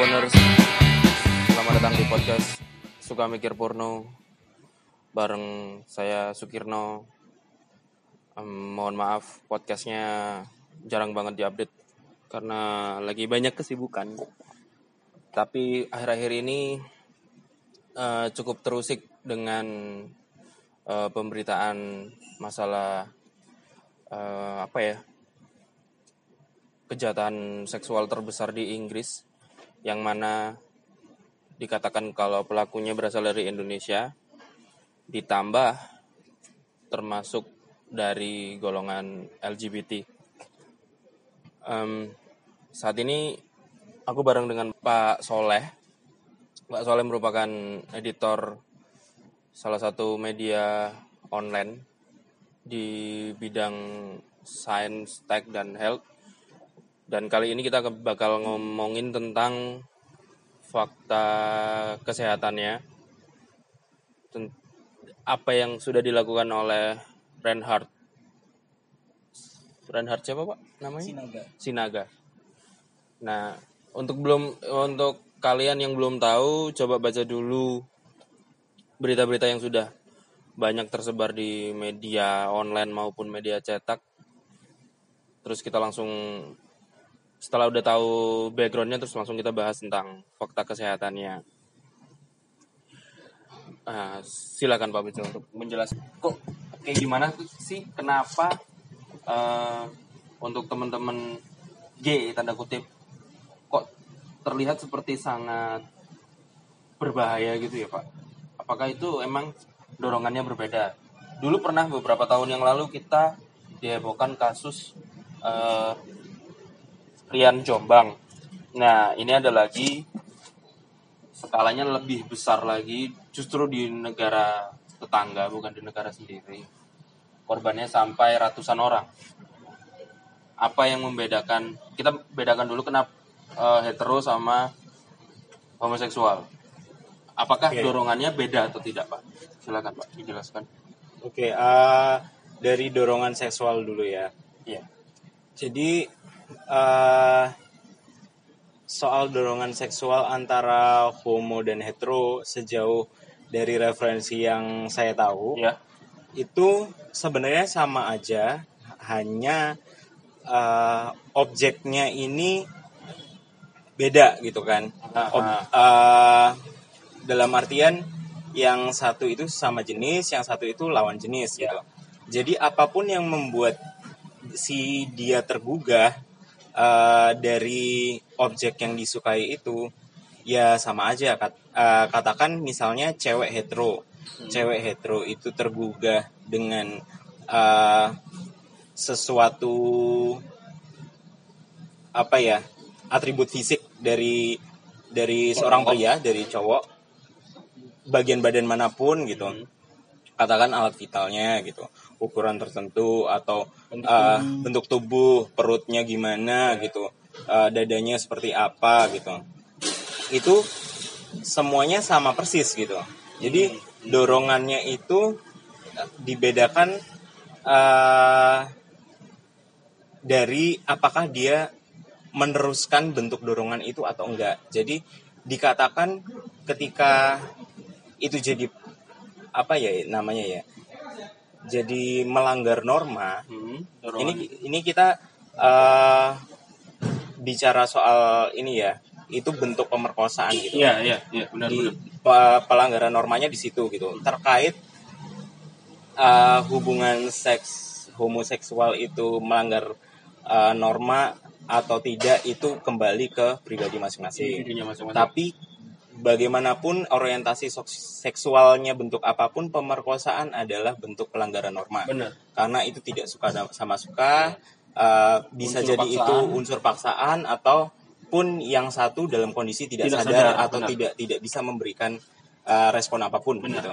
Wonders Selamat datang di podcast Suka Mikir Porno. Bareng saya Sukirno. Em, Mohon maaf podcastnya jarang banget diupdate Karena lagi banyak kesibukan. Tapi akhir-akhir ini eh, cukup terusik dengan eh, pemberitaan masalah eh, apa ya kejahatan seksual terbesar di Inggris yang mana dikatakan kalau pelakunya berasal dari Indonesia ditambah termasuk dari golongan LGBT. Em, saat ini aku bareng dengan Pak Soleh. Pak Soleh merupakan editor salah satu media online di bidang science, tech, dan health. Dan kali ini kita bakal ngomongin tentang fakta kesehatannya. Apa yang sudah dilakukan oleh Reinhard. Reinhard siapa Pak namanya? Sinaga. Sinaga. Nah, untuk belum untuk kalian yang belum tahu, coba baca dulu berita-berita yang sudah banyak tersebar di media online maupun media cetak. Terus kita langsung setelah udah tahu backgroundnya, terus langsung kita bahas tentang fakta kesehatannya. Ah, silakan Pak Bejo untuk menjelaskan kok kayak gimana sih kenapa eh, untuk teman-teman G tanda kutip kok terlihat seperti sangat berbahaya gitu ya Pak? Apakah itu emang dorongannya berbeda? Dulu pernah beberapa tahun yang lalu kita dihebohkan kasus eh, Rian Jombang. Nah ini ada lagi skalanya lebih besar lagi justru di negara tetangga bukan di negara sendiri. Korbannya sampai ratusan orang apa yang membedakan kita bedakan dulu kenapa eh, hetero sama homoseksual apakah Oke. dorongannya beda atau tidak pak silakan pak dijelaskan Oke, eh, dari dorongan seksual dulu ya. iya Jadi eh, soal dorongan seksual antara homo dan hetero sejauh dari referensi yang saya tahu iya itu sebenarnya sama aja, hanya eh, objeknya ini beda gitu kan. Ob- eh, dalam artian yang satu itu sama jenis, yang satu itu lawan jenis Ya. gitu. Jadi apa pun yang membuat si dia tergugah eh, dari objek yang disukai itu ya sama aja. Kat- eh, katakan misalnya cewek hetero. Cewek hetero itu tergugah dengan eh, sesuatu apa ya atribut fisik dari dari seorang pria dari cowok bagian badan mana pun gitu. Hmm. katakan alat vitalnya gitu ukuran tertentu atau Bentuk uh, bentuk tubuh perutnya gimana gitu uh, dadanya seperti apa gitu. Itu semuanya sama persis gitu. Jadi dorongannya itu dibedakan uh, dari apakah dia meneruskan bentuk dorongan itu atau enggak. Jadi dikatakan ketika itu jadi apa ya namanya ya jadi melanggar norma Hmm, ini dorongan. ini kita eh, bicara soal ini ya itu bentuk pemerkosaan gitu iya iya iya benar di benar pe- pelanggaran normanya di situ gitu terkait eh, hubungan seks homoseksual itu melanggar eh, norma atau tidak itu kembali ke pribadi masing-masing. tapi bagaimanapun orientasi seksualnya bentuk apa pun pemerkosaan adalah bentuk pelanggaran norma benar karena itu tidak suka sama suka uh, bisa Unsur jadi itu paksaan. unsur paksaan ataupun yang satu dalam kondisi tidak, Tidak sadar, sadar, atau benar. tidak tidak bisa memberikan uh, respon apa pun Benar. gitu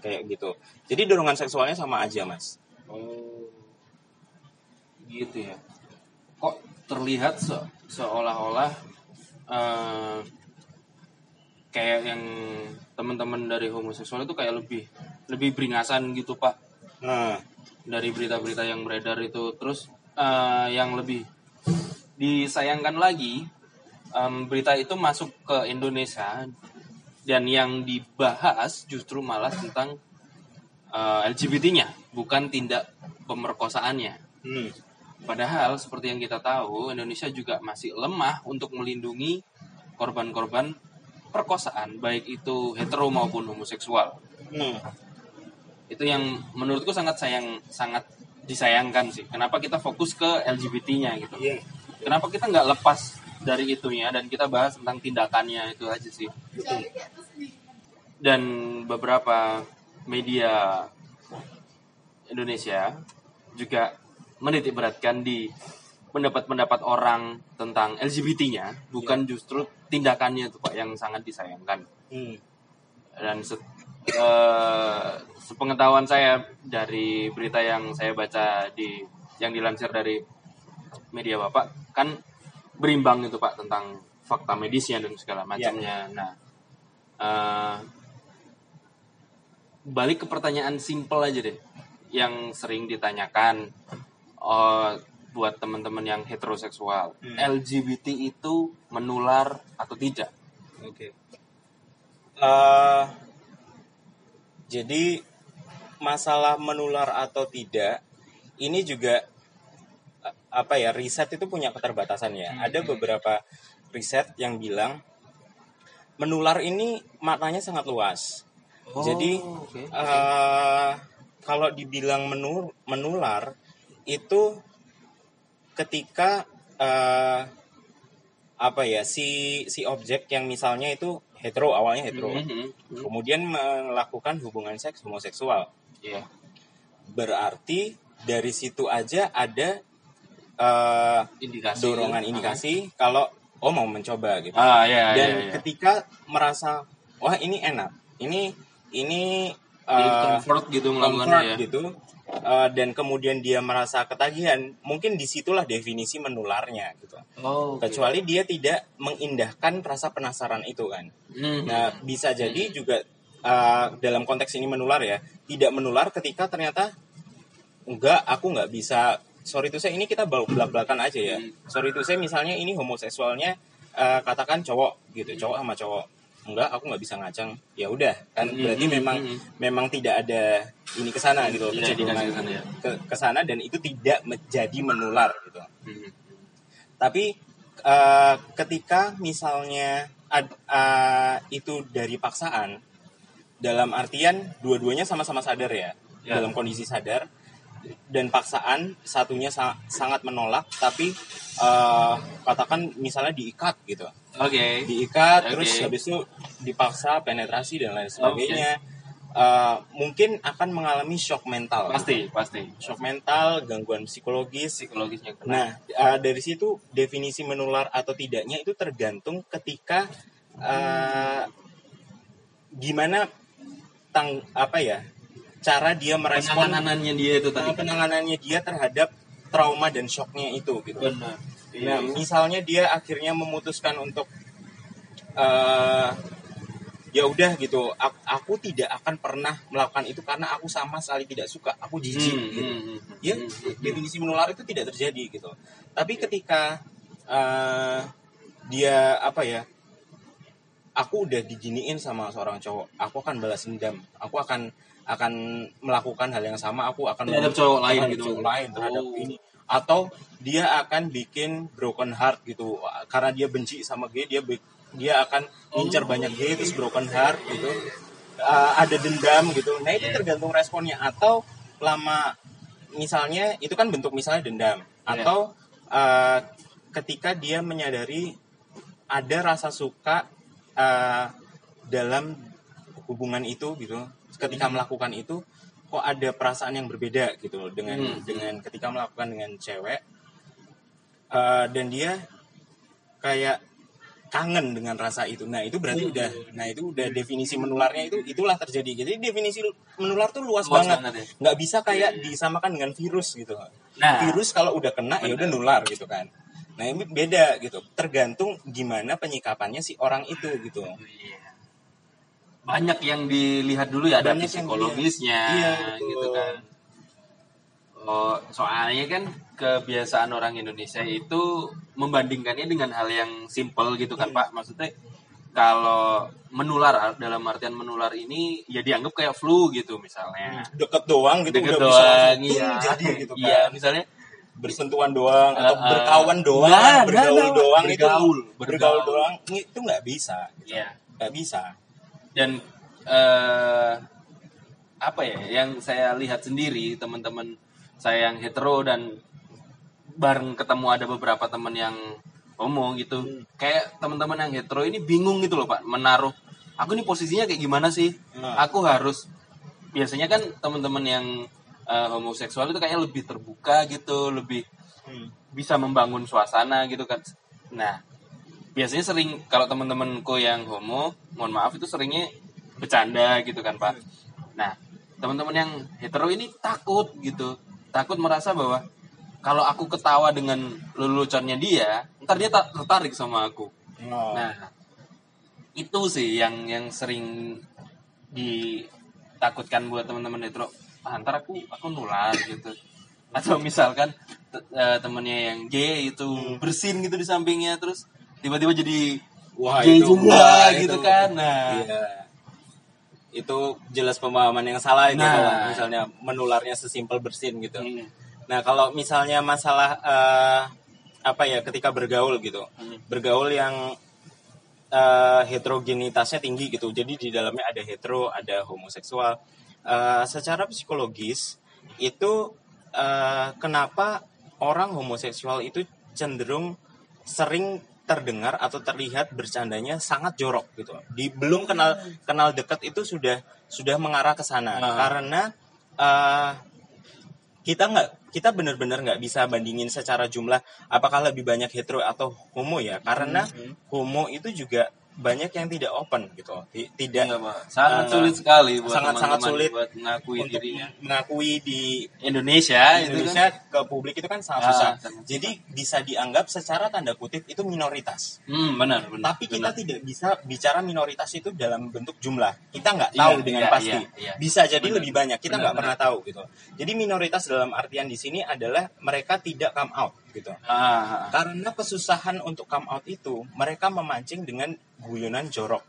kayak gitu jadi dorongan seksualnya sama aja mas oh gitu ya kok terlihat se- seolah-olah eh, kayak yang teman-teman dari homoseksual itu kayak lebih lebih beringasan gitu pak nah dari berita-berita yang beredar itu terus eh, yang lebih disayangkan lagi em, berita itu masuk ke Indonesia dan yang dibahas justru malah tentang eh, LGBT-nya, bukan tindak pemerkosaannya. Hmm. Padahal seperti yang kita tahu, Indonesia juga masih lemah untuk melindungi korban-korban perkosaan, baik itu hetero maupun homoseksual. Hmm. Itu yang menurutku sangat sayang, sangat disayangkan sih. Kenapa kita fokus ke LGBT-nya gitu? Iya. Kenapa kita nggak lepas dari itunya dan kita bahas tentang tindakannya itu aja sih. Betul. Dan beberapa media Indonesia juga menitik beratkan di pendapat-pendapat orang tentang LGBT-nya, bukan justru tindakannya itu Pak yang sangat disayangkan. Hmm. Dan se- eh, sepengetahuan saya dari berita yang saya baca di yang dilansir dari media Bapak kan berimbang itu Pak tentang fakta medisnya dan segala macamnya. Nah, eh, balik ke pertanyaan simpel aja deh yang sering ditanyakan eh, buat teman-teman yang heteroseksual. Hmm. LGBT itu menular atau tidak? Oke. Eh, jadi masalah menular atau tidak ini juga eh, apa ya riset itu punya keterbatasannya. Hmm. Ada beberapa riset yang bilang menular ini maknanya sangat luas. Jadi, Oh, oke. Eh, kalau dibilang menur, menular itu ketika eh, apa ya si si objek yang misalnya itu hetero awalnya hetero Mhm, mhm. kemudian melakukan hubungan seks homoseksual Iya. berarti dari situ aja ada eh, Indikasi. dorongan indikasi kalau oh mau mencoba gitu Ah, ya, dan ya, ya. ketika merasa wah ini enak ini ini eh, comfort gitu melakukannya comfort ya. gitu eh, dan kemudian dia merasa ketagihan mungkin di situlah definisi menularnya gitu Oh, oke. kecuali dia tidak mengindahkan rasa penasaran itu kan Mhm. nah bisa jadi juga eh, dalam konteks ini menular ya tidak menular ketika ternyata enggak aku nggak bisa sorry itu saya ini kita belak belakan aja ya Hmm. sorry itu saya misalnya ini homoseksualnya eh, katakan cowok gitu cowok sama cowok enggak aku nggak bisa ngacang ya udah kan Hmm, berarti hmm, memang hmm. memang tidak ada ini ke sana gitu Tidak kecenderungan indikasi ke sana, ya. ke ke sana dan itu tidak menjadi menular gitu Mhm. tapi eh, ketika misalnya ad- eh, itu dari paksaan dalam artian dua-duanya sama-sama sadar ya, Ya. dalam kondisi sadar dan paksaan satunya sa- sangat menolak tapi eh, katakan misalnya diikat gitu Oke. diikat Oke. terus habis itu dipaksa penetrasi dan lain sebagainya Eh, mungkin akan mengalami shock mental Pasti, pasti. shock mental gangguan psikologis Psikologisnya kena. Nah, eh, dari situ definisi menular atau tidaknya itu tergantung ketika eh, gimana tang apa ya cara dia merespon penanganannya dia itu tadi. eh, penanganannya dia terhadap trauma dan shocknya itu gitu. Benar. Nah, misalnya dia akhirnya memutuskan untuk eh ya udah gitu, aku, aku tidak akan pernah melakukan itu karena aku sama sekali tidak suka, aku jijik Hmm, gitu hmm, hmm, ya hmm, hmm. definisi menular itu tidak terjadi gitu tapi ketika eh, dia apa ya aku udah diginiin sama seorang cowok aku akan balas dendam aku akan akan melakukan hal yang sama aku akan Terhadap cowok lain gitu. cowok lain terhadap Oh. ini atau dia akan bikin broken heart gitu karena dia benci sama gay dia dia akan ngincer Oh. banyak gay terus broken heart gitu Uh, ada dendam gitu nah itu Iya. tergantung responnya atau lama misalnya itu kan bentuk misalnya dendam Iya. atau uh, ketika dia menyadari ada rasa suka uh, dalam hubungan itu gitu ketika Hmm. melakukan itu kok ada perasaan yang berbeda gitu dengan Hmm. dengan ketika melakukan dengan cewek. Uh, dan dia kayak kangen dengan rasa itu. Nah itu berarti Hmm. udah nah itu udah definisi menularnya itu itulah terjadi jadi definisi menular tuh luas, Luas banget. banget ya. nggak bisa kayak disamakan dengan virus gitu Nah, virus kalau udah kena ya udah nular gitu kan. Nah ini beda gitu. Tergantung gimana penyikapannya si orang itu gitu. Iya. Banyak yang dilihat dulu ya ada Banyak psikologisnya. Iya, gitu kan oh soalnya kan kebiasaan orang Indonesia itu membandingkannya dengan hal yang simple gitu kan Pak. Maksudnya kalau menular dalam artian menular ini ya dianggap kayak flu gitu misalnya. deket doang gitu Deket udah bisa doang, langsung iya. jadi gitu kan Iya, misalnya bersentuhan doang atau Eh, eh. berkawan doang Nggak, bergaul nggak, nggak. doang Bergaul, itu bergaul bergaul. doang itu nggak bisa gitu. Iya. nggak bisa dan eh apa ya yang saya lihat sendiri teman-teman saya yang hetero dan bareng ketemu ada beberapa teman yang homo gitu kayak teman-teman yang hetero ini bingung gitu loh pak menaruh aku ini posisinya kayak gimana sih Nah. aku harus biasanya kan teman-teman yang eh, homoseksual itu kayaknya lebih terbuka gitu lebih Hmm. bisa membangun suasana gitu kan. Nah, biasanya sering kalau teman-temanku yang homo, mohon maaf itu seringnya bercanda gitu kan, Pak. Nah, teman-teman yang hetero ini takut gitu. Takut merasa bahwa kalau aku ketawa dengan leluconnya dia, ntar dia tak tertarik sama aku. Oh. Nah, itu sih yang yang sering ditakutkan buat teman-teman hetero. Ah, ntar aku aku nular gitu. Atau misalkan eh, temennya yang gay itu bersin gitu di sampingnya terus tiba-tiba jadi Wah, gay itu- juga wah, gitu itu- kan. Nah, Iya. Itu jelas pemahaman yang salah itu Nah. kalau misalnya menularnya sesimpel bersin gitu. Hmm. Nah, kalau misalnya masalah eh, apa ya ketika bergaul gitu. Hmm. Bergaul yang eh, heterogenitasnya tinggi gitu. Jadi di dalamnya ada hetero, ada homoseksual. Eh, secara psikologis itu eh, kenapa orang homoseksual itu cenderung sering terdengar atau terlihat bercandanya sangat jorok gitu. Di belum kenal kenal dekat itu sudah sudah mengarah ke sana Ah. karena eh, kita nggak kita benar-benar nggak bisa bandingin secara jumlah apakah lebih banyak hetero atau homo ya karena Hmm. homo itu juga banyak yang tidak open gitu Ti- tidak Iya, Pak. Sangat Eh, sulit sekali buat sangat-sangat teman-teman sulit buat mengakui untuk dirinya. mengakui di Indonesia, di itu Indonesia kan. ke publik itu kan sangat Ah, susah sangat jadi bisa dianggap secara tanda kutip itu minoritas Hmm, benar, benar. tapi kita benar. tidak bisa bicara minoritas itu dalam bentuk jumlah kita nggak Iya, tahu dengan iya, pasti iya, iya. bisa jadi Benar. lebih banyak kita nggak pernah tahu gitu jadi minoritas dalam artian di sini adalah mereka tidak come out gitu Ah, ah, karena kesusahan untuk come out itu mereka memancing dengan guyonan jorok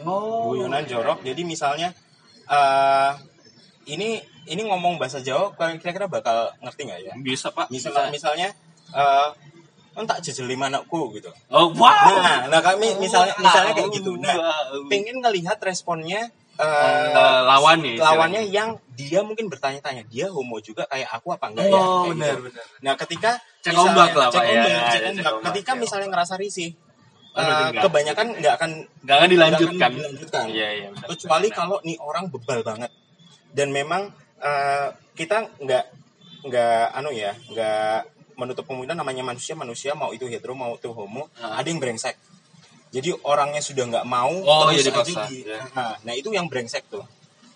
Oh. guyonan jorok jadi misalnya eh ini ini ngomong bahasa Jawa kalian kira-kira bakal ngerti nggak ya Bisa, Pak. misalnya misalnya eh entak jejeli manakku gitu Oh, wow. Nah, nah kami misalnya misalnya kayak gitu. Nah, Wow. pengen ngelihat responnya eh, Eh, lawan nih, lawannya istilahnya. yang dia mungkin bertanya-tanya, dia homo juga kayak aku apa enggak ya? Oh, Kayak benar, gitu. benar. Nah, ketika Cek misalnya- ombak lah, cek Pak, ya. ombak, Ya, cek ya, ombak. cek ombak, Ketika ya. misalnya ngerasa risih, Oh, enggak. kebanyakan nggak akan Nggak akan dilanjutkan. akan dilanjutkan. Iya, iya. benar, Kecuali benar. kalau nih orang bebal banget dan memang eh, kita nggak nggak anu ya nggak menutup kemungkinan namanya manusia manusia mau itu hetero mau itu homo Ah. ada yang brengsek jadi orangnya sudah nggak mau Oh, terus iya, aja di- ya. nah, nah itu yang brengsek tuh.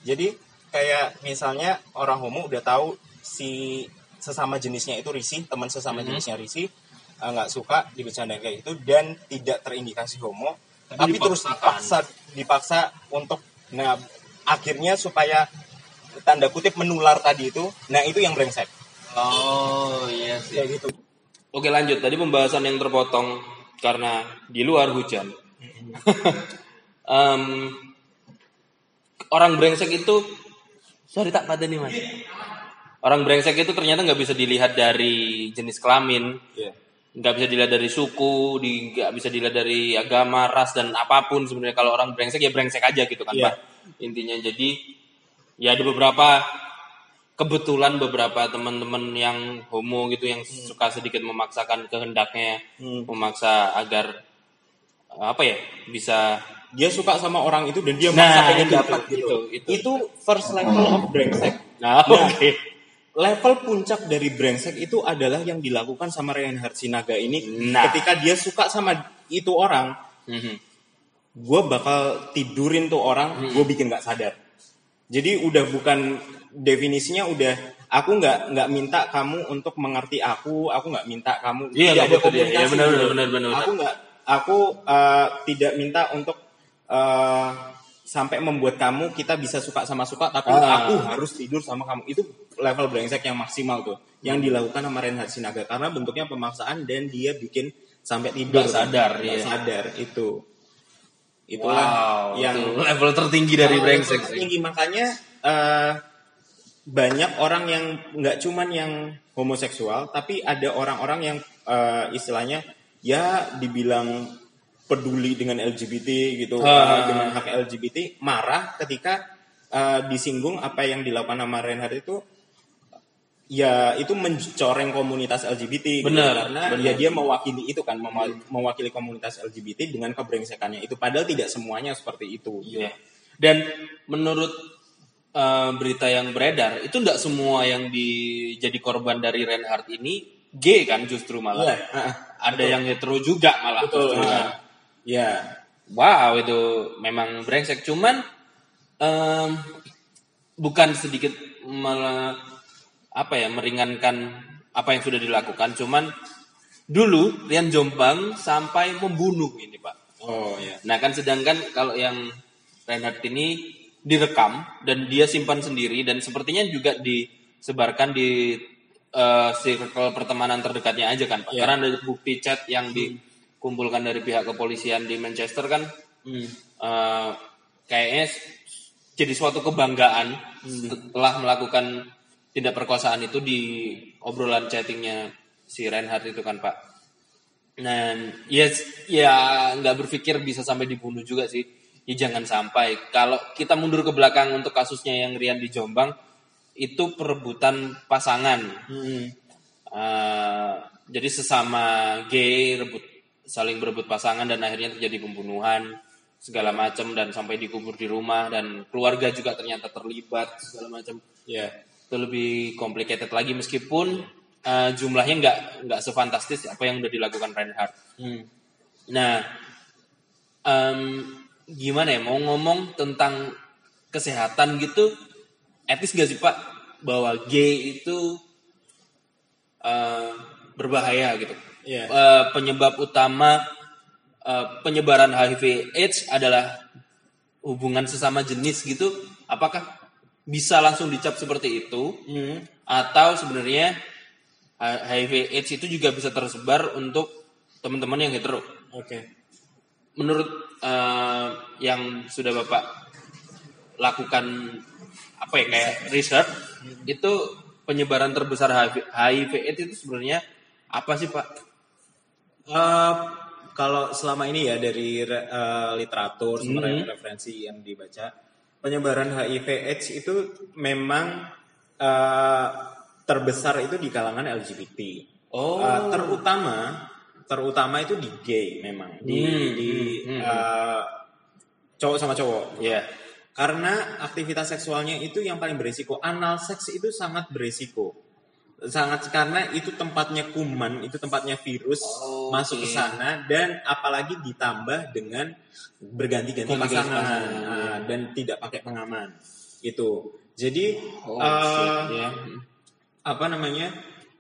Jadi kayak misalnya orang homo udah tahu si sesama jenisnya itu risih teman sesama Mhm. jenisnya risih eh, nggak suka dibercandain kayak itu dan tidak terindikasi homo Tapi tapi, terus dipaksa dipaksa untuk nah akhirnya supaya tanda kutip menular tadi itu nah itu yang brengsek. Oh, iya sih. kayak gitu. Oke lanjut. Tadi pembahasan yang terpotong karena di luar hujan. Em, orang brengsek itu sorry tak pada nih mas. Orang brengsek itu ternyata nggak bisa dilihat dari jenis kelamin, Iya. nggak bisa dilihat dari suku, di- nggak bisa dilihat dari agama, ras dan apa pun sebenarnya kalau orang brengsek ya brengsek aja gitu kan Iya. pak. Intinya jadi ya ada beberapa kebetulan beberapa teman-teman yang homo gitu yang suka sedikit memaksakan kehendaknya, Hmm. memaksa agar apa ya bisa dia suka sama orang itu dan dia Nah, maksa pengen itu, dapat itu, gitu itu, itu first level of brengsek nah oke level puncak dari brengsek itu adalah yang dilakukan sama Reinhard Sinaga ini Nah. ketika dia suka sama itu orang Mhm. gue bakal tidurin tuh orang Hmm. gue bikin nggak sadar jadi udah bukan definisinya udah aku nggak nggak minta kamu untuk mengerti aku aku nggak minta kamu Iya, tidak ada. Iya, komunikasi benar, gitu. benar, benar, benar. aku nggak aku eh, tidak minta untuk eh, sampai membuat kamu kita bisa suka sama suka tapi Ah. aku harus tidur sama kamu itu level brengsek yang maksimal tuh yang dilakukan sama Reinhard Sinaga karena bentuknya pemaksaan dan dia bikin sampai tidur Nggak sadar, Nggak iya. sadar itu itulah wow, yang itu level tertinggi dari Oh, brengsek level sih. tinggi. makanya eh, banyak orang yang nggak cuman yang homoseksual tapi ada orang-orang yang eh, istilahnya ya dibilang peduli dengan LGBT gitu eh, dengan hak LGBT marah ketika eh, disinggung apa yang dilakukan sama Reinhardt itu ya itu mencoreng komunitas LGBT gitu. Benar, karena benar. ya dia mewakili itu kan mewa- mewakili komunitas LGBT dengan kebrengsekannya itu padahal tidak semuanya seperti itu Iya. Dan menurut eh, berita yang beredar itu tidak semua yang di, jadi korban dari Reinhardt ini gay kan justru malah. Iya, ah, ah. Ada yang hetero juga malah. betul justru kan. ah. ya Wow itu memang brengsek. Cuman em, bukan sedikit malah apa ya meringankan apa yang sudah dilakukan. Cuman dulu Rian Jombang sampai membunuh ini pak. oh ya Nah kan sedangkan kalau yang Reinhardt ini direkam dan dia simpan sendiri dan sepertinya juga disebarkan di eh, circle pertemanan terdekatnya aja kan Pak. Iya. Karena ada bukti chat yang dikumpulkan dari pihak kepolisian di Manchester kan Hmm. eh, kayaknya jadi suatu kebanggaan setelah melakukan tindak perkosaan itu di obrolan chattingnya si Reinhardt itu kan Pak. Dan ya ya nggak berpikir bisa sampai dibunuh juga sih. Ya jangan sampai. Kalau kita mundur ke belakang untuk kasusnya yang Rian di Jombang itu perebutan pasangan. Hmm. Eh, jadi sesama gay rebut saling berebut pasangan dan akhirnya terjadi pembunuhan segala macam dan sampai dikubur di rumah dan keluarga juga ternyata terlibat segala macam ya itu lebih complicated lagi meskipun eh, jumlahnya nggak nggak sefantastis apa yang udah dilakukan Reinhardt. Hmm. Nah, em, gimana ya mau ngomong tentang kesehatan gitu, etis gak sih Pak bahwa gay itu eh, berbahaya gitu? Iya. Eh, penyebab utama eh, penyebaran HIV/AIDS adalah hubungan sesama jenis gitu. Apakah bisa langsung dicap seperti itu? Hmm. atau sebenarnya HIV AIDS itu juga bisa tersebar untuk teman-teman yang hetero. oke Menurut eh, yang sudah Bapak lakukan apa ya kayak research itu penyebaran terbesar HIV, HIV AIDS itu sebenarnya apa sih Pak? Eh, kalau selama ini ya dari eh, literatur sumber Mhm. referensi yang dibaca penyebaran HIV/AIDS itu memang eh, terbesar itu di kalangan LGBT. Oh. Eh, terutama terutama itu di gay memang di Hmm, di hmm, eh, cowok sama cowok. Ya. Karena aktivitas seksualnya itu yang paling beresiko. Anal seks itu sangat beresiko. Sangat karena itu tempatnya kuman, itu tempatnya virus Oh, masuk ke oke. sana dan apalagi ditambah dengan berganti-ganti Ganti-ganti pasangan Nah, dan tidak pakai pengaman. Itu. Jadi Oh, eh, shit, ya. apa namanya?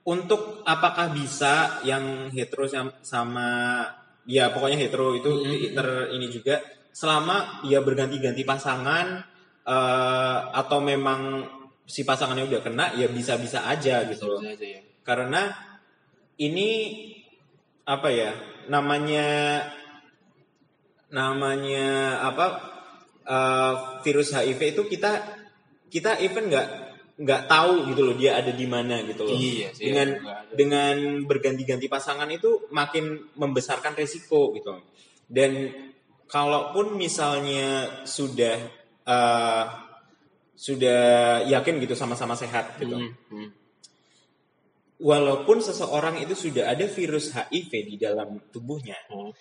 Untuk apakah bisa yang hetero sam- sama ya pokoknya hetero itu Mhm. ter ini juga selama ya berganti-ganti pasangan eh, atau memang si pasangannya udah kena ya bisa-bisa aja gitu loh. Bisa aja ya. Karena ini apa ya? Namanya namanya apa? eh, virus HIV itu kita kita even nggak nggak tahu gitu loh dia ada di mana gitu loh. Iya sih, dengan ada. dengan berganti-ganti pasangan itu makin membesarkan resiko gitu. Dan kalaupun misalnya sudah eh, sudah yakin gitu sama-sama sehat gitu. Hmm, hmm. Walaupun seseorang itu sudah ada virus HIV di dalam tubuhnya, Hmm.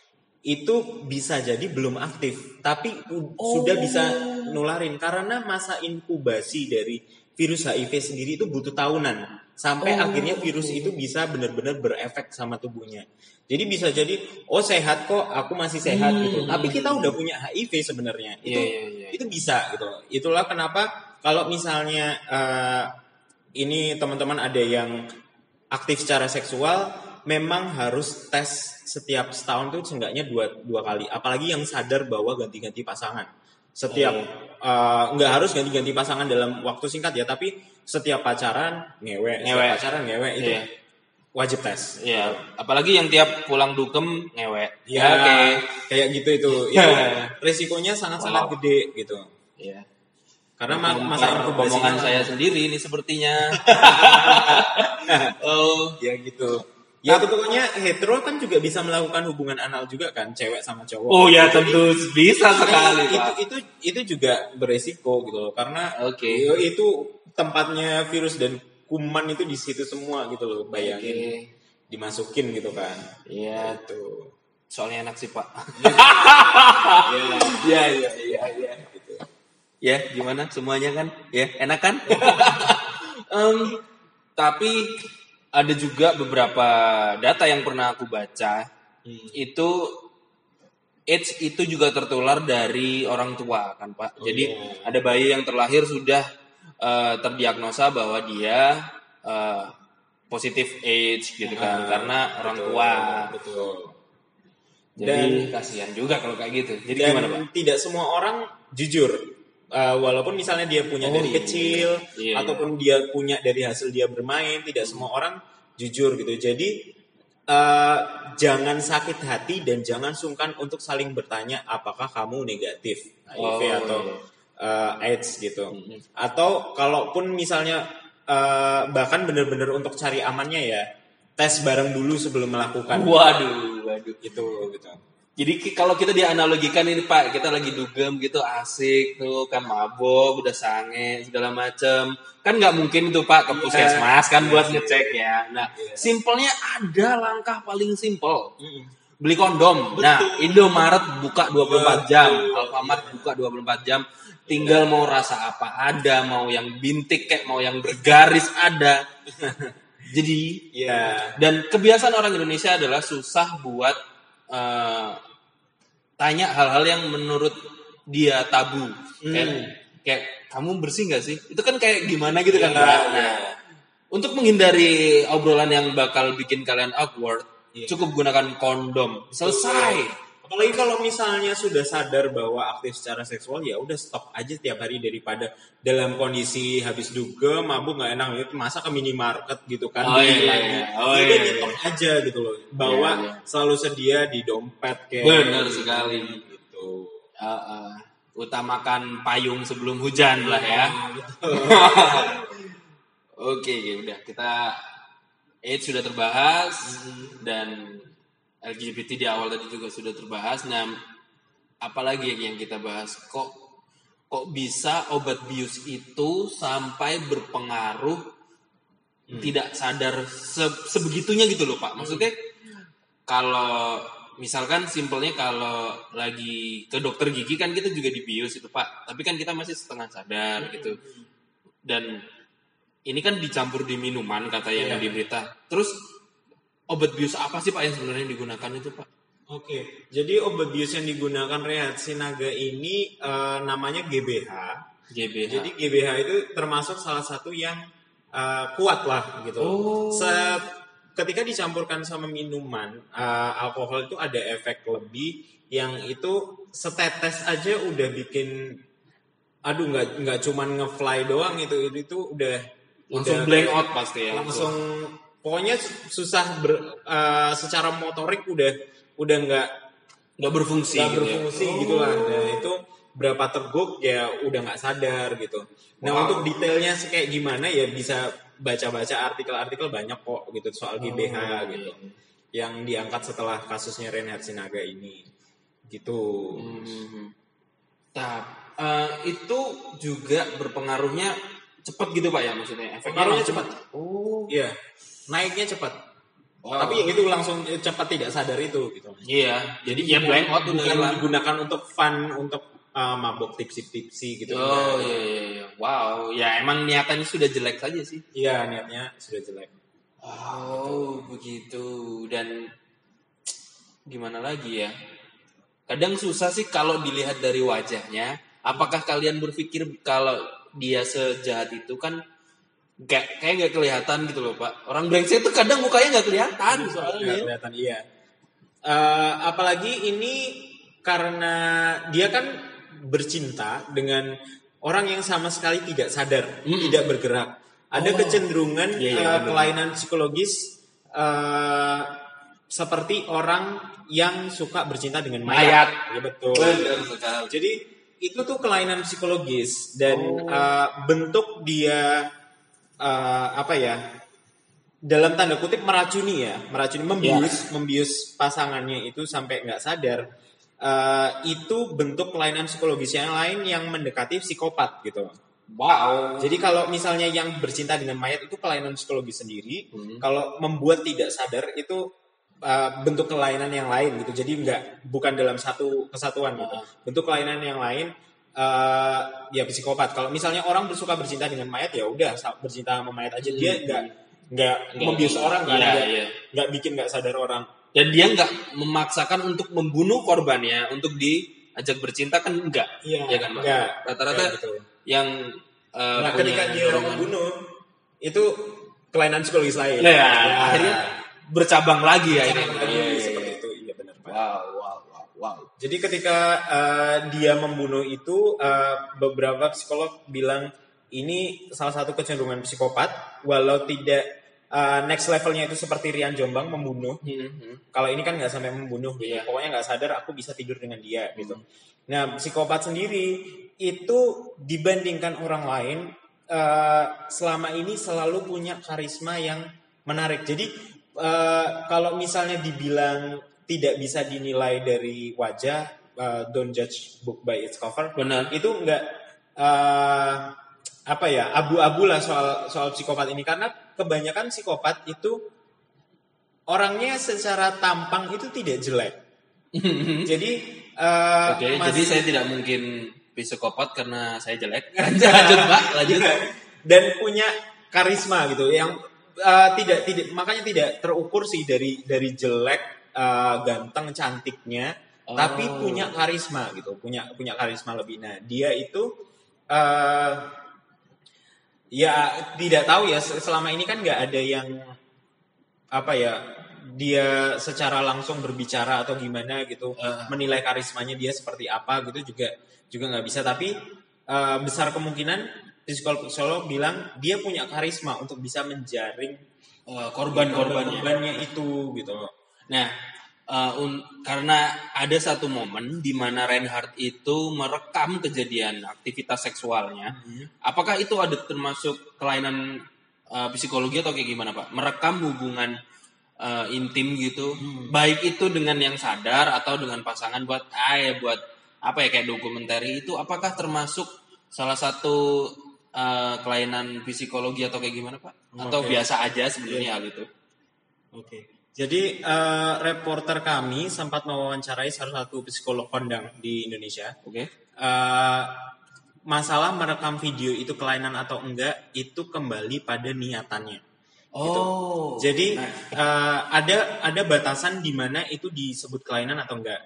itu bisa jadi belum aktif, tapi u- sudah bisa nularin karena masa inkubasi dari virus HIV sendiri itu butuh tahunan sampai Oh. akhirnya virus itu bisa benar-benar berefek sama tubuhnya. Jadi bisa jadi oh sehat kok, aku masih sehat Hmm. gitu. Tapi kita udah punya HIV sebenarnya. Itu Iya, iya, iya. itu bisa gitu. Itulah kenapa kalau misalnya eh, ini teman-teman ada yang aktif secara seksual, memang harus tes setiap setahun tuh seenggaknya dua dua kali. Apalagi yang sadar bahwa ganti-ganti pasangan. Setiap Oh. eh, nggak harus ganti-ganti pasangan dalam waktu singkat ya, tapi setiap pacaran ngewe, Ngewe. setiap pacaran ngewe itu Iya. wajib tes. Iya, apalagi yang tiap pulang dukem ngewe. Ya, oke. kayak gitu itu. Itu resikonya sangat-sangat Wow. gede gitu. Iya. Karena ma- masa omongan saya sendiri ini sepertinya. oh, ya gitu. Ya itu pokoknya hetero kan juga bisa melakukan hubungan anal juga kan, cewek sama cowok. oh ya tentu bisa sekali, itu, Pak. itu itu juga beresiko gitu loh karena Oke. ya, itu tempatnya virus dan kuman itu di situ semua gitu loh bayangin dimasukin gitu kan Iya, itu soalnya enak sih, Pak. ya Iya, iya, iya, iya. gitu. Ya, gimana semuanya kan? Ya, enak kan? Em, tapi ada juga beberapa data yang pernah aku baca Hmm. itu AIDS itu juga tertular dari orang tua kan Pak. Jadi iya. ada bayi yang terlahir sudah eh, terdiagnosa bahwa dia eh, positif AIDS gitu kan Ah, karena orang betul, tua. betul Jadi kasihan juga kalau kayak gitu. Jadi dan gimana Pak? tidak semua orang jujur Uh, walaupun misalnya dia punya Oh, dari iya. kecil Iya, ataupun dia punya dari hasil dia bermain tidak semua orang jujur gitu jadi uh, jangan sakit hati dan jangan sungkan untuk saling bertanya apakah kamu negatif HIV Oh, atau iya. uh, AIDS gitu Mm-mm. atau kalaupun misalnya uh, bahkan benar-benar untuk cari amannya ya tes bareng dulu sebelum melakukan Waduh, waduh. itu gitu Jadi kalau kita dianalogikan ini Pak, kita lagi dugem gitu asik tuh kan mabok, udah sange segala macem. Kan nggak mungkin itu Pak ke puskesmas kan Iya buat sih. ngecek ya. Nah, Iya. simpelnya ada langkah paling simpel. Beli kondom. Nah, Indomaret buka 24 jam, Alfamart buka 24 jam. Tinggal mau rasa apa ada, mau yang bintik kayak mau yang bergaris ada. Jadi ya dan kebiasaan orang Indonesia adalah susah buat eh, tanya hal-hal yang menurut dia tabu. Kayak, kayak kamu bersih nggak sih? Itu kan kayak gimana gitu kan? Iya. Nah, untuk menghindari obrolan yang bakal bikin kalian awkward, Iya. cukup gunakan kondom. Selesai. Apalagi kalau misalnya sudah sadar bahwa aktif secara seksual ya udah stop aja tiap hari daripada dalam kondisi habis duga mabuk nggak enak itu masa ke minimarket gitu kan Oh, iya, lagi. iya. Ya Oh, iya, nyetok iya. aja gitu loh bawa Iya, iya. selalu sedia di dompet kayak Benar sekali. gitu Uh, uh, utamakan payung sebelum hujan lah ya. Oke, ya udah kita AIDS sudah terbahas dan LGBT di awal tadi juga sudah terbahas. Nah, apalagi yang kita bahas? Kok kok bisa obat bius itu sampai berpengaruh tidak sadar se- sebegitunya gitu loh Pak. Maksudnya kalau misalkan simpelnya kalau lagi ke dokter gigi kan kita juga dibius itu Pak. Tapi kan kita masih setengah sadar gitu. Dan ini kan dicampur di minuman kata yang Iya. di berita. Terus obat bius apa sih Pak yang sebenarnya digunakan itu Pak? Oke, jadi obat bius yang digunakan Rehat Sinaga ini eh, namanya GBH. GBH. Jadi GBH itu termasuk salah satu yang uh, kuat lah gitu. Oh. Se- ketika dicampurkan sama minuman uh, alkohol itu ada efek lebih yang itu setetes aja udah bikin aduh nggak nggak cuman ngefly doang itu itu, itu udah langsung udah blank out pasti ya. langsung pokoknya susah ber, uh, secara motorik udah udah nggak nggak berfungsi. nggak gitu ya. berfungsi gitu lah. Nah itu berapa teguk ya udah nggak sadar gitu. Nah Wow. untuk detailnya kayak gimana ya bisa baca-baca artikel-artikel banyak kok gitu soal GBH Oh, gitu. iya. Yang diangkat setelah kasusnya Reinhard Sinaga ini. Gitu. Hmm. Nah, eh, itu juga berpengaruhnya cepat gitu pak ya maksudnya efeknya Pengaruhnya cepat. Oh. Iya. Naiknya cepat. Wow. Tapi yang itu langsung cepat tidak sadar itu gitu. Iya, jadi ya blank out bukan digunakan untuk fun untuk uh, mabok tipsi-tipsi gitu. Oh iya iya iya. Wow, ya emang niatannya sudah jelek saja sih. Iya niatnya sudah jelek. Oh, begitu. Dan gimana lagi ya? Kadang susah sih kalau dilihat dari wajahnya. Apakah kalian berpikir kalau dia sejahat itu kan kayak kayak nggak kelihatan gitu loh pak. Orang brengsek itu kadang mukanya nggak kelihatan soalnya. kelihatan iya. Eh, apalagi ini karena dia kan bercinta dengan orang yang sama sekali tidak sadar, Mm-mm. tidak bergerak. Ada Oh. kecenderungan iya, eh, benar. kelainan psikologis eh, seperti orang yang suka bercinta dengan mayat. Mayat. Ya betul. Sekali. Jadi itu tuh kelainan psikologis dan Oh. uh, bentuk dia uh, apa ya dalam tanda kutip meracuni ya meracuni membius membius pasangannya itu sampai nggak sadar uh, itu bentuk kelainan psikologis yang lain yang mendekati psikopat gitu. Wow. Jadi kalau misalnya yang bercinta dengan mayat itu kelainan psikologis sendiri, Hmm. kalau membuat tidak sadar itu uh, bentuk kelainan yang lain gitu. Jadi enggak bukan dalam satu kesatuan gitu. Ah. Bentuk kelainan yang lain uh, ya psikopat. Kalau misalnya orang bersuka bercinta dengan mayat ya udah bercinta sama mayat aja dia Hmm. enggak Nggak. membius orang kan, Iya, iya. enggak bikin enggak sadar orang. Dan dia nggak memaksakan untuk membunuh korbannya untuk diajak bercinta kan enggak. Iya, Ya kan, enggak. Rata-rata gitu. yang eh, Nah, ketika dia dorongan- membunuh itu kelainan psikologis lain. Nah, Ya. akhirnya bercabang lagi ya ini. Lagi, Iya, iya, seperti iya. itu iya benar Pak. Wow, wow. Jadi ketika eh, dia membunuh itu eh, beberapa psikolog bilang ini salah satu kecenderungan psikopat walau tidak eh, next levelnya itu seperti Rian Jombang membunuh. Hmm, hmm. Kalau ini kan nggak sampai membunuh gitu. Iya. Pokoknya nggak sadar aku bisa tidur dengan dia gitu. Nah, psikopat sendiri itu dibandingkan orang lain eh, selama ini selalu punya karisma yang menarik. Jadi eh, kalau misalnya dibilang tidak bisa dinilai dari wajah, eh, don't judge book by its cover, Benar. itu enggak eh, apa ya abu-abu lah soal soal psikopat ini karena kebanyakan psikopat itu orangnya secara tampang itu tidak jelek. Jadi eh, Oke, mas- jadi saya tidak mungkin psikopat karena saya jelek. lanjut, Pak, lanjut. dan punya karisma gitu yang eh, tidak tidak makanya tidak terukur sih dari dari jelek eh, ganteng cantiknya Oh. tapi punya karisma gitu punya punya karisma lebih nah dia itu eh ya tidak tahu ya se- selama ini kan nggak ada yang apa ya dia secara langsung berbicara atau gimana gitu Eh. menilai karismanya dia seperti apa gitu juga juga nggak bisa tapi eh, besar kemungkinan psikolog psikolog bilang dia punya karisma untuk bisa menjaring korban-korbannya. korbannya itu gitu Nah, eh, un- karena ada satu momen di mana Reinhardt itu merekam kejadian aktivitas seksualnya. Apakah itu ada termasuk kelainan eh, psikologi atau kayak gimana, Pak? Merekam hubungan eh, intim gitu, baik itu dengan yang sadar atau dengan pasangan buat ah ya buat apa ya kayak dokumenter itu apakah termasuk salah satu eh, kelainan psikologi atau kayak gimana, Pak? Atau biasa aja sebenarnya hal itu? Oke. Jadi eh, reporter kami sempat mewawancarai salah satu psikolog kondang di Indonesia. Oke. Eh, masalah merekam video itu kelainan atau enggak itu kembali pada niatannya. Oh. Jadi Nah, eh, ada ada batasan di mana itu disebut kelainan atau enggak.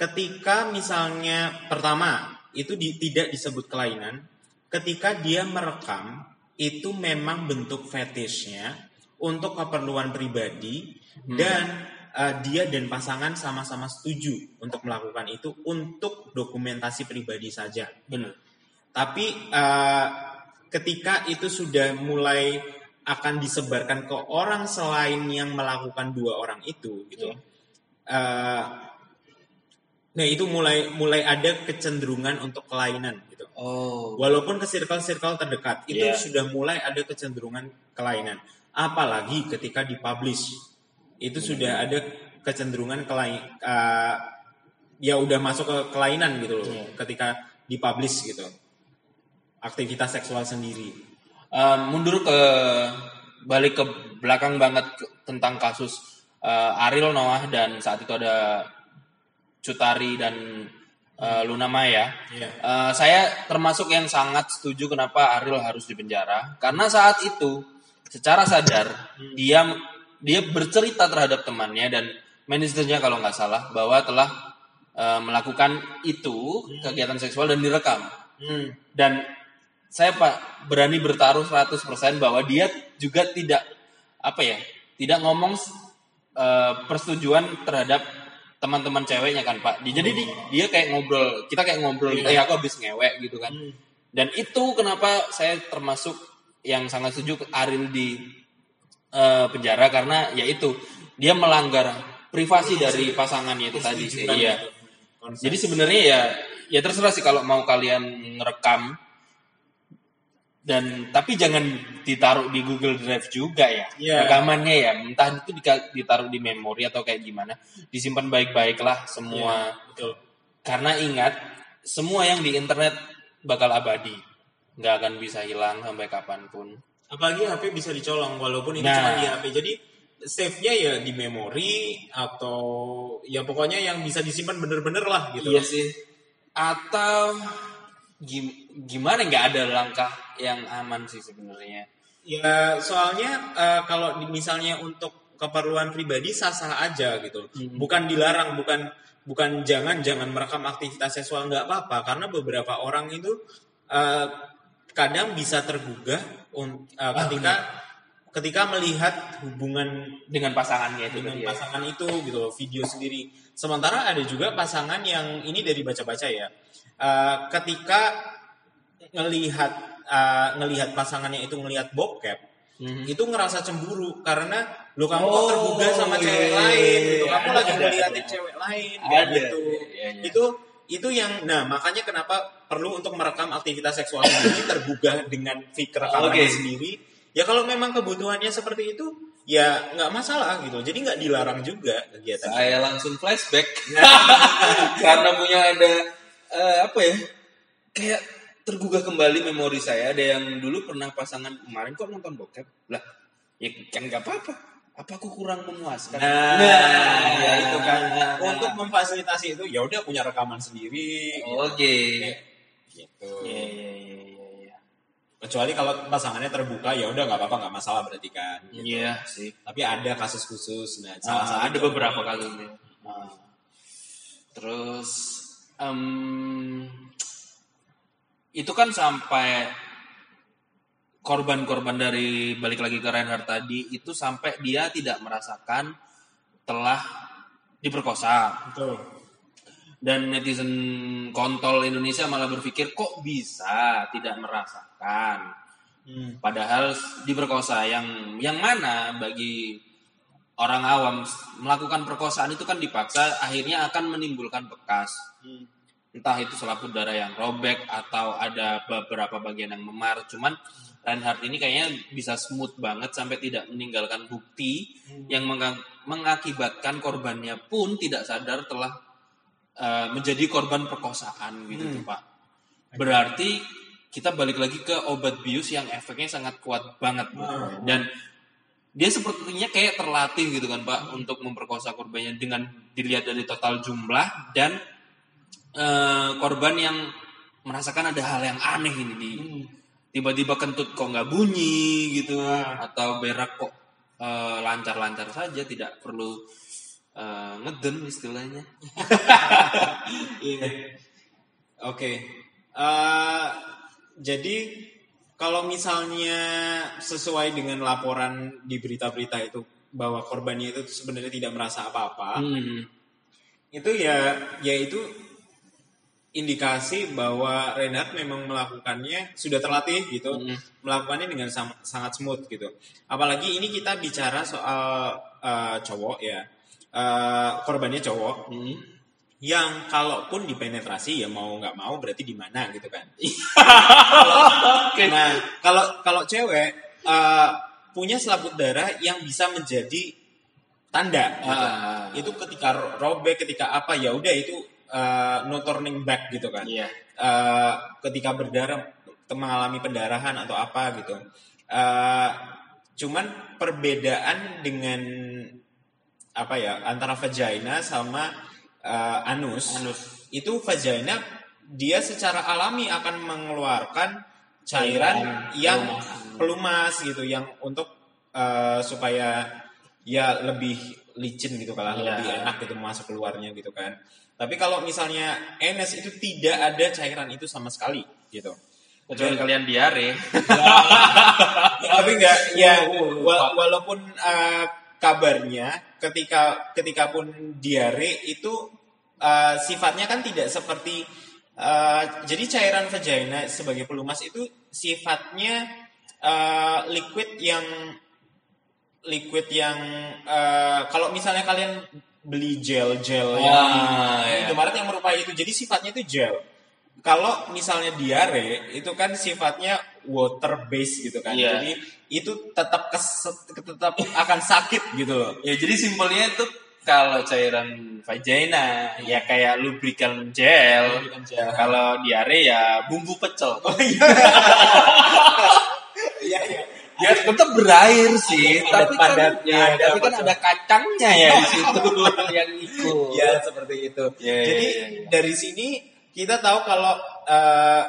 Ketika misalnya pertama itu di- tidak disebut kelainan, ketika dia merekam itu memang bentuk fetishnya untuk keperluan pribadi dan eh, dia dan pasangan sama-sama setuju untuk melakukan itu untuk dokumentasi pribadi saja. benar. Tapi eh, ketika itu sudah mulai akan disebarkan ke orang selain yang melakukan dua orang itu, gitu. Eh, nah itu mulai mulai ada kecenderungan untuk kelainan, gitu. Oh. Walaupun ke circle-circle terdekat itu Iya. sudah mulai ada kecenderungan kelainan. Apalagi ketika dipublish itu sudah ada kecenderungan kelain eh, ya udah masuk ke kelainan gitu loh Iya. ketika dipublish gitu. Aktivitas seksual sendiri. Eh, mundur ke balik ke belakang banget ke- tentang kasus eh, Ariel Noah dan saat itu ada Cutari dan eh, Luna Maya. Iya. Eh, saya termasuk yang sangat setuju kenapa Ariel harus dipenjara karena saat itu secara sadar dia dia bercerita terhadap temannya dan manajernya kalau nggak salah bahwa telah eh, melakukan itu kegiatan seksual dan direkam. Hmm. dan saya pak berani bertaruh 100% bahwa dia juga tidak apa ya tidak ngomong eh, persetujuan terhadap teman-teman ceweknya kan pak. Di- jadi di- dia kayak ngobrol kita kayak ngobrol Iya. eh aku habis ngewek gitu kan. Dan itu kenapa saya termasuk yang sangat setuju Aril di eh, penjara karena ya itu dia melanggar privasi dari pasangannya itu tadi sih iya. itu konsep. jadi sebenarnya ya ya terserah sih kalau mau kalian ngerekam. Dan tapi jangan ditaruh di Google Drive juga ya Iya. rekamannya ya. Entah itu ditaruh di memori atau kayak gimana disimpan baik-baik lah semua betul. Karena ingat semua yang di internet bakal abadi. Nggak akan bisa hilang sampai kapan pun apalagi HP bisa dicolong walaupun ini Nah. cuma di HP jadi save-nya ya di memori atau ya pokoknya yang bisa disimpan bener-bener lah gitu iya sih atau gim- gimana nggak ada langkah yang aman sih sebenarnya Ya soalnya eh, kalau misalnya untuk keperluan pribadi sah-sah aja gitu. Hmm. Bukan dilarang, bukan bukan jangan jangan merekam aktivitas seksual nggak apa-apa karena beberapa orang itu eh, kadang bisa tergugah un- eh, ketika ketika melihat hubungan dengan pasangannya itu dengan tadi ya. pasangan itu gitu loh, video sendiri. Sementara ada juga pasangan yang ini dari baca-baca ya. Eh, ketika ngelihat eh, ngelihat pasangannya itu ngelihat bokep, Mhm. itu ngerasa cemburu karena lo kamu kok Oh, tergugah sama iya, cewek iya, lain iya, gitu. iya. Kamu Ada, lagi ada, ngeliatin cewek lain Ada. gitu. Iya, iya. Itu itu yang nah makanya kenapa perlu untuk merekam aktivitas seksual sendiri tergugah dengan rekamannya Oke. sendiri. Ya kalau memang kebutuhannya seperti itu ya nggak masalah gitu. Jadi nggak dilarang juga kegiatan. saya langsung flashback karena punya ada eh, apa ya kayak tergugah kembali memori saya ada yang dulu pernah pasangan kemarin kok nonton bokep lah ya kan nggak apa-apa apa aku kurang memuaskan Nah, ya itu kan Nah. untuk memfasilitasi itu ya udah punya rekaman sendiri oke gitu. Iya, iya, iya, iya, iya. Kecuali kalau pasangannya terbuka ya udah nggak apa-apa nggak masalah berarti kan. Iya sih. Tapi ada kasus khusus. Nah, Ah, salah satu ada beberapa kasusnya. Ah. Terus em, itu kan sampai korban-korban dari balik lagi ke Reinhardt tadi itu sampai dia tidak merasakan telah diperkosa Betul. dan netizen kontol Indonesia malah berpikir kok bisa tidak merasakan Hmm. Padahal diperkosa yang yang mana bagi orang awam melakukan perkosaan itu kan dipaksa akhirnya akan menimbulkan bekas. Hmm. Entah itu selaput darah yang robek atau ada beberapa bagian yang memar. Cuman Reinhardt ini kayaknya bisa smooth banget sampai tidak meninggalkan bukti yang menga- mengakibatkan korbannya pun tidak sadar telah eh, menjadi korban perkosaan gitu tuh, Pak. Berarti kita balik lagi ke obat bius yang efeknya sangat kuat banget. Bu. dan dia sepertinya kayak terlatih gitu kan Pak untuk memperkosa korbannya dengan dilihat dari total jumlah dan eh, korban yang merasakan ada hal yang aneh ini di tiba-tiba kentut kok nggak bunyi gitu atau berak kok eh, lancar-lancar saja tidak perlu eh, ngeden istilahnya Iya. Oke. Eh, jadi kalau misalnya sesuai dengan laporan di berita-berita itu bahwa korbannya itu sebenarnya tidak merasa apa-apa, Hmm. itu ya ya itu indikasi bahwa Renat memang melakukannya sudah terlatih gitu, Hmm. melakukannya dengan sangat smooth gitu. Apalagi ini kita bicara soal eh, cowok ya, Eh, korbannya cowok Hmm. yang kalaupun dipenetrasi ya mau nggak mau berarti di mana gitu kan. Nah kalau kalau cewek eh, punya selaput darah yang bisa menjadi tanda gitu. Ah. itu ketika ro- robek ketika apa ya udah itu eh, no turning back gitu kan. Iya. Eh, ketika berdarah mengalami pendarahan atau apa gitu. Eh, cuman perbedaan dengan apa ya antara vagina sama eh, anus, Anus. itu vagina dia secara alami akan mengeluarkan cairan yang Pelumas. pelumas gitu yang untuk eh, supaya ya lebih licin gitu kalau Iya. lebih enak gitu masuk keluarnya gitu kan. Tapi kalau misalnya enes itu tidak ada cairan itu sama sekali gitu. Kecuali kalian diare. Tapi enggak ya wa- walaupun eh, kabarnya ketika ketika pun diare itu uh, sifatnya kan tidak seperti uh, jadi cairan vagina sebagai pelumas itu sifatnya uh, liquid yang liquid yang uh, kalau misalnya kalian beli gel gel Oh, yang iya. Indomaret yang merupai itu jadi sifatnya itu gel kalau misalnya diare itu kan sifatnya water base gitu kan Iya. jadi itu tetap kes, tetap akan sakit gitu loh Ya jadi simpelnya itu kalau cairan vagina ya kayak lubrikan gel. Lubrikan gel. Kalau diare ya bumbu pecel. iya iya ya tetap berair sih, Ada tapi kan, padatnya, ya, ada tapi kan ada kacangnya ya di situ yang ikut. ya seperti itu Iya, iya, jadi iya, iya. dari sini kita tahu kalau uh,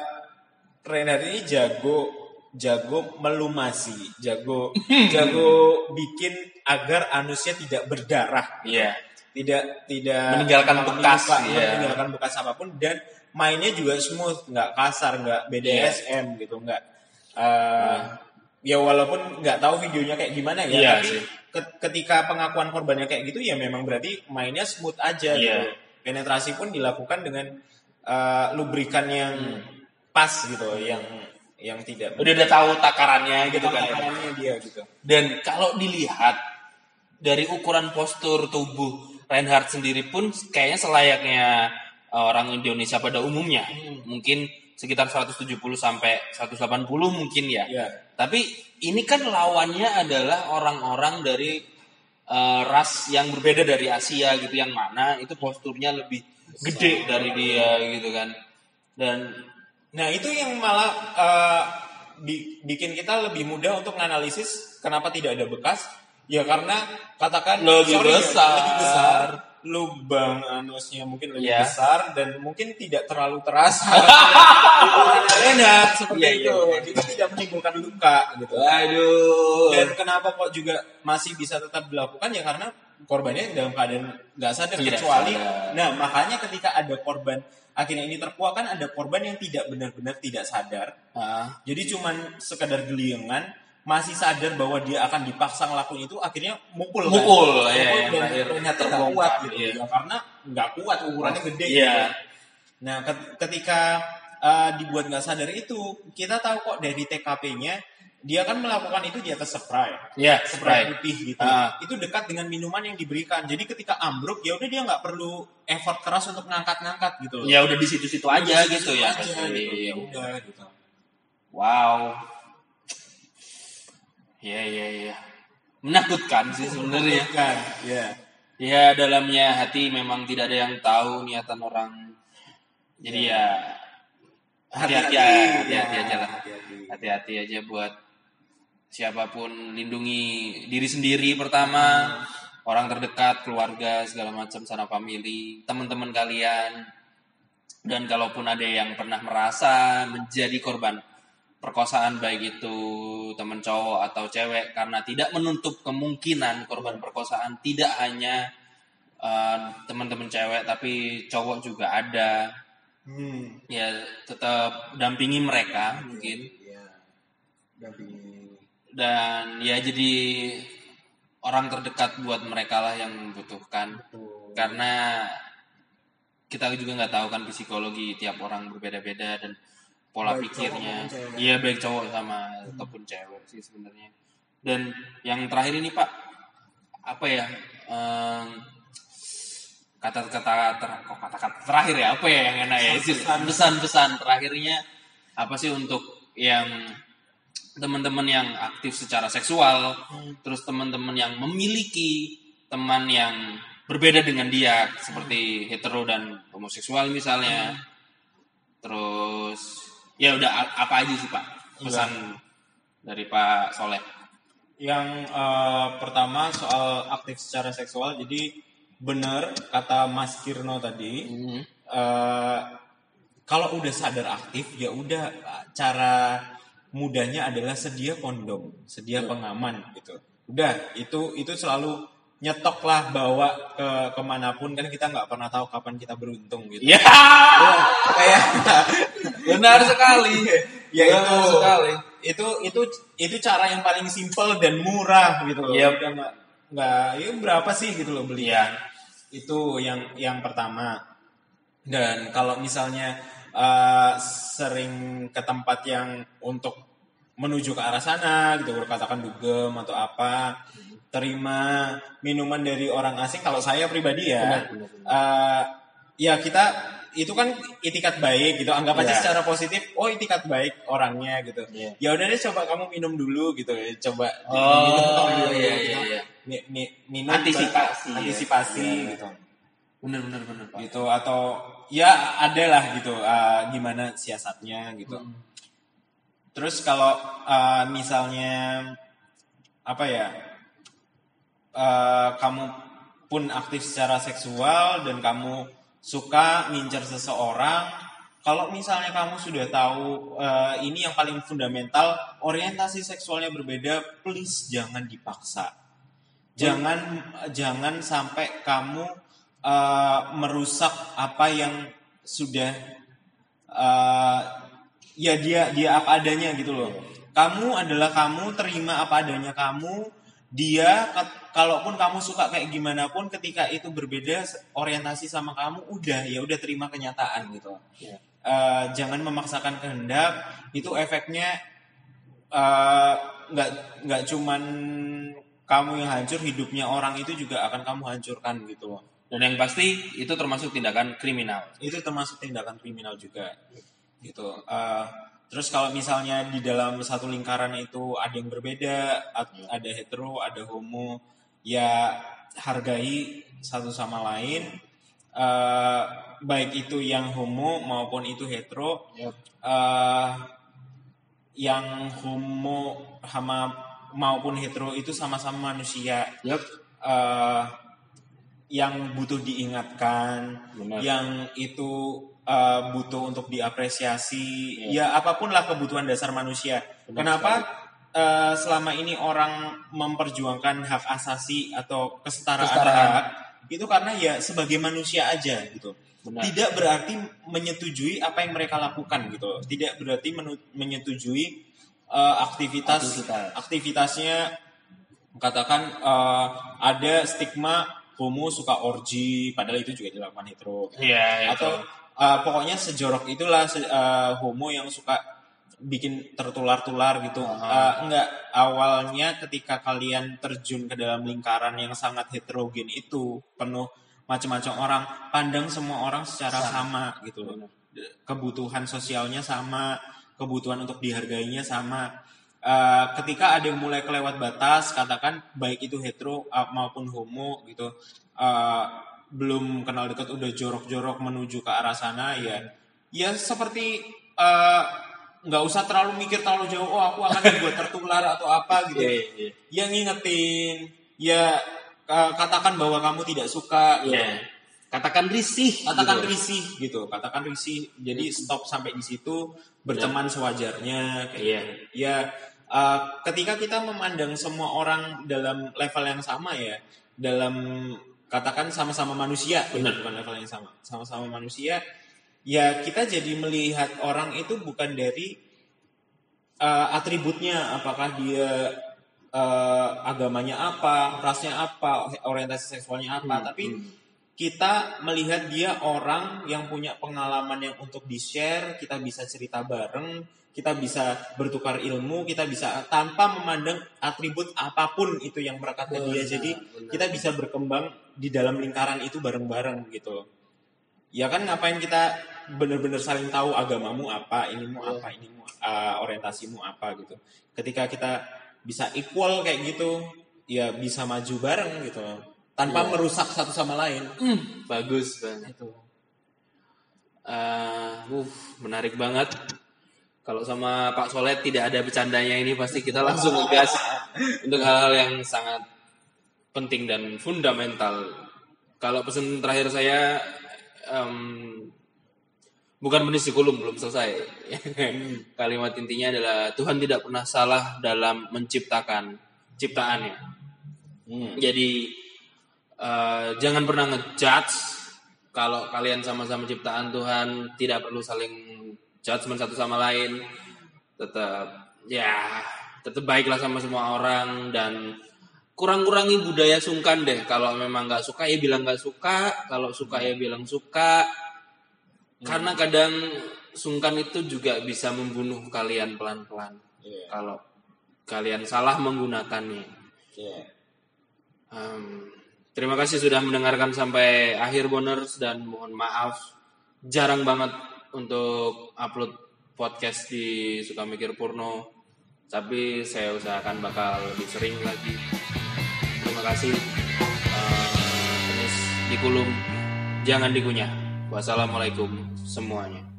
ini jago jago melumasi jago jago bikin agar anusnya tidak berdarah Iya. tidak tidak Meninggalkan bekas, luka, iya. meninggalkan bekas apa pun dan mainnya juga smooth nggak kasar nggak BDSM gitu nggak uh, ya walaupun nggak tahu videonya kayak gimana ya Iya tapi sih. ke- ketika pengakuan korbannya kayak gitu ya memang berarti mainnya smooth aja Iya. gitu penetrasi pun dilakukan dengan uh, lubrikan yang pas gitu yang yang tidak Udah udah tahu takarannya gitu kan. ya. takarannya dia gitu Dan kalau dilihat dari ukuran postur tubuh Reinhardt sendiri pun kayaknya selayaknya uh, orang Indonesia pada umumnya. Mungkin sekitar 170 sampai 180 mungkin ya. ya Tapi ini kan lawannya adalah orang-orang dari uh, ras yang berbeda dari Asia gitu yang mana itu posturnya lebih gede dari dia gitu kan. Dan Nah itu yang malah eh, bi- bikin kita lebih mudah untuk menganalisis kenapa tidak ada bekas. Ya karena katakan Lebih sorry ya, besar. lebih besar, lubang anusnya mungkin lebih Ya. besar dan mungkin tidak terlalu terasa. Enak seperti Iya, itu. iya. Kita tidak menimbulkan luka gitu. aduh. Dan kenapa kok juga masih bisa tetap dilakukan ya karena korbannya dalam keadaan nggak sadar Tidak kecuali sadar. nah makanya ketika ada korban akhirnya ini terkuak kan ada korban yang tidak benar-benar tidak sadar Ah, jadi cuman sekedar geliengan masih sadar bahwa dia akan dipaksa ngelakuin itu akhirnya mukul kan? Mukul, ya, Mukul yang dan ternyata nggak terbongkar, kuat gitu iya. ya karena nggak kuat ukurannya gede Iya. gitu. nah ket- ketika uh, dibuat nggak sadar itu kita tahu kok dari TKP-nya dia kan melakukan itu di atas spray ya, spray Sprite. putih gitu Ah. itu dekat dengan minuman yang diberikan jadi ketika ambruk ya udah dia nggak perlu effort keras untuk ngangkat-ngangkat gitu Ya udah di situ-situ aja Di gitu situ ya. aja, gitu. Iya. Ya udah gitu Wow. Iya iya iya. Menakutkan sih sebenarnya. kan ya Ya dalamnya hati memang tidak ada yang tahu niatan orang. Jadi ya hati-hati ya, hati-hati aja lah. hati-hati. Aja buat siapa pun lindungi diri sendiri pertama, orang terdekat, keluarga, segala macam sana family, teman-teman kalian. Dan kalaupun ada yang pernah merasa menjadi korban perkosaan baik itu teman cowok atau cewek karena tidak menutup kemungkinan korban perkosaan tidak hanya eh, teman-teman cewek tapi cowok juga ada. Hmm. ya tetap dampingi mereka mungkin. Ya dampingi. Dan ya jadi orang terdekat buat mereka lah yang membutuhkan. Tuh karena kita juga nggak tahu kan psikologi tiap orang berbeda-beda dan pola Baik pikirnya. iya baik cowok sama ataupun cewek sih sebenarnya. Dan yang terakhir ini pak apa ya kata-kata ter, kok kata-kata terakhir ya? Apa ya yang enak ya? Pesan-pesan. pesan-pesan terakhirnya apa sih untuk yang teman-teman yang aktif secara seksual terus teman-teman yang memiliki teman yang berbeda dengan dia seperti hetero dan homoseksual misalnya. Terus ya udah apa aja sih pak? Pesan dari Pak Soleh. Yang eh, pertama soal aktif secara seksual jadi benar kata Mas Kirno tadi eh, kalau udah sadar aktif ya udah cara mudahnya adalah sedia kondom sedia pengaman gitu. Udah itu itu selalu nyetok lah bawa ke ke mana pun kan kita nggak pernah tahu kapan kita beruntung gitu. Ya. Ya, kayak benar sekali. Ya Benar itu sekali. itu itu itu cara yang paling simpel dan murah gitu loh. Yap. udah nggak nggak ya berapa sih gitu loh beli. Iya. itu yang yang pertama. Dan kalau misalnya eh, sering ke tempat yang untuk menuju ke arah sana gitu katakan dugem atau apa terima minuman dari orang asing kalau saya pribadi ya Benar, benar, benar. eh, ya kita itu kan itikat baik gitu anggap aja Iya. secara positif oh itikat baik orangnya gitu Iya. ya udah deh coba kamu minum dulu gitu coba Oh, minum dulu, iya, gitu. iya, iya. Mi- mi- minum Antisipasi, ya. antisipasi Iya. gitu Bener bener bener pak. gitu atau ya ada lah gitu uh, gimana siasatnya gitu Hmm. terus kalau uh, misalnya apa ya uh, kamu pun aktif secara seksual dan kamu suka ngincer seseorang kalau misalnya kamu sudah tahu uh, ini yang paling fundamental orientasi seksualnya berbeda please jangan dipaksa jangan jangan sampai kamu uh, merusak apa yang sudah uh, ya dia dia apa adanya gitu loh. Kamu adalah kamu, terima apa adanya kamu. Dia kalaupun kamu suka kayak gimana pun ketika itu berbeda orientasi sama kamu udah ya udah terima kenyataan gitu. Iya. Uh, jangan memaksakan kehendak itu efeknya uh, nggak nggak cuman kamu yang hancur hidupnya orang itu juga akan kamu hancurkan gitu loh Dan yang pasti itu termasuk tindakan kriminal. itu termasuk tindakan kriminal juga gitu Eh, terus kalau misalnya di dalam satu lingkaran itu ada yang berbeda at- ada hetero ada homo ya hargai satu sama lain Eh, baik itu yang homo maupun itu hetero eh, yang homo sama maupun hetero itu sama-sama manusia Yap. eh, yang butuh diingatkan, Benar. yang itu eh, butuh untuk diapresiasi, ya apa pun lah kebutuhan dasar manusia. Benar Kenapa eh, selama ini orang memperjuangkan hak asasi atau kesetaraan, Kesetaraan. hak itu karena ya sebagai manusia aja gitu. Benar. Tidak berarti menyetujui apa yang mereka lakukan gitu. Tidak berarti menyetujui eh, aktivitas Aktivitas. aktivitasnya katakan eh, ada stigma homo suka orgi padahal itu juga dilakukan hetero Iya. itu. atau eh, pokoknya sejorok itulah se- eh, homo yang suka bikin tertular-tular gitu. Eh, enggak awalnya ketika kalian terjun ke dalam lingkaran yang sangat heterogen itu penuh macam-macam orang pandang semua orang secara sama, gitu loh. Kebutuhan sosialnya sama kebutuhan untuk dihargainya sama. Eh, ketika ada yang mulai kelewat batas katakan baik itu hetero uh, maupun homo gitu eh, belum kenal dekat udah jorok-jorok menuju ke arah sana ya ya seperti eh, nggak usah terlalu mikir terlalu jauh oh aku akan dibuat tertular atau apa gitu Iya, iya, iya. ya ngingetin ya eh, katakan bahwa kamu tidak suka gitu. Iya. Katakan risih. katakan gitu. risih gitu katakan risih jadi stop sampai di situ berteman sewajarnya kayak Iya. gitu. ya uh, ketika kita memandang semua orang dalam level yang sama ya dalam katakan sama-sama manusia. Gitu, Benar. bukan level yang sama. Sama-sama manusia. Ya kita jadi melihat orang itu bukan dari uh, atributnya. Apakah dia uh, agamanya apa rasnya apa orientasi seksualnya apa. Hmm, tapi hmm. kita melihat dia orang yang punya pengalaman yang untuk di-share, kita bisa cerita bareng, kita bisa bertukar ilmu, kita bisa tanpa memandang atribut apa pun itu yang melekat ke dia. Jadi benar. kita bisa berkembang di dalam lingkaran itu bareng-bareng gitu. Ya kan ngapain kita benar-benar saling tahu agamamu apa, inimu apa, inimu uh, orientasimu apa gitu. Ketika kita bisa equal kayak gitu, ya bisa maju bareng gitu. Tanpa Iya. merusak satu sama lain. Hmm, bagus banget. Itu. Eh, uh, menarik banget. Kalau sama Pak Soleh tidak ada bercandanya ini pasti kita langsung ngegas untuk hal-hal yang sangat penting dan fundamental. Kalau pesan terakhir saya em, bukan menulis kulum belum selesai. Kalimat intinya adalah Tuhan tidak pernah salah dalam menciptakan ciptaannya. Hmm. Jadi eh, jangan pernah ngejudge kalau kalian sama-sama ciptaan Tuhan tidak perlu saling judgement satu sama lain. Tetap ya tetap baiklah sama semua orang dan kurang-kurangi budaya sungkan deh kalau memang nggak suka ya bilang nggak suka kalau suka ya bilang suka karena kadang sungkan itu juga bisa membunuh kalian pelan-pelan Iya. kalau kalian salah menggunakannya Iya. Em, terima kasih sudah mendengarkan sampai akhir boners dan mohon maaf jarang banget untuk upload podcast di Suka Mikir Purno. Tapi saya usahakan bakal lebih sering lagi. Terima kasih. Eh, penis dikulum jangan dikunyah wassalamualaikum semuanya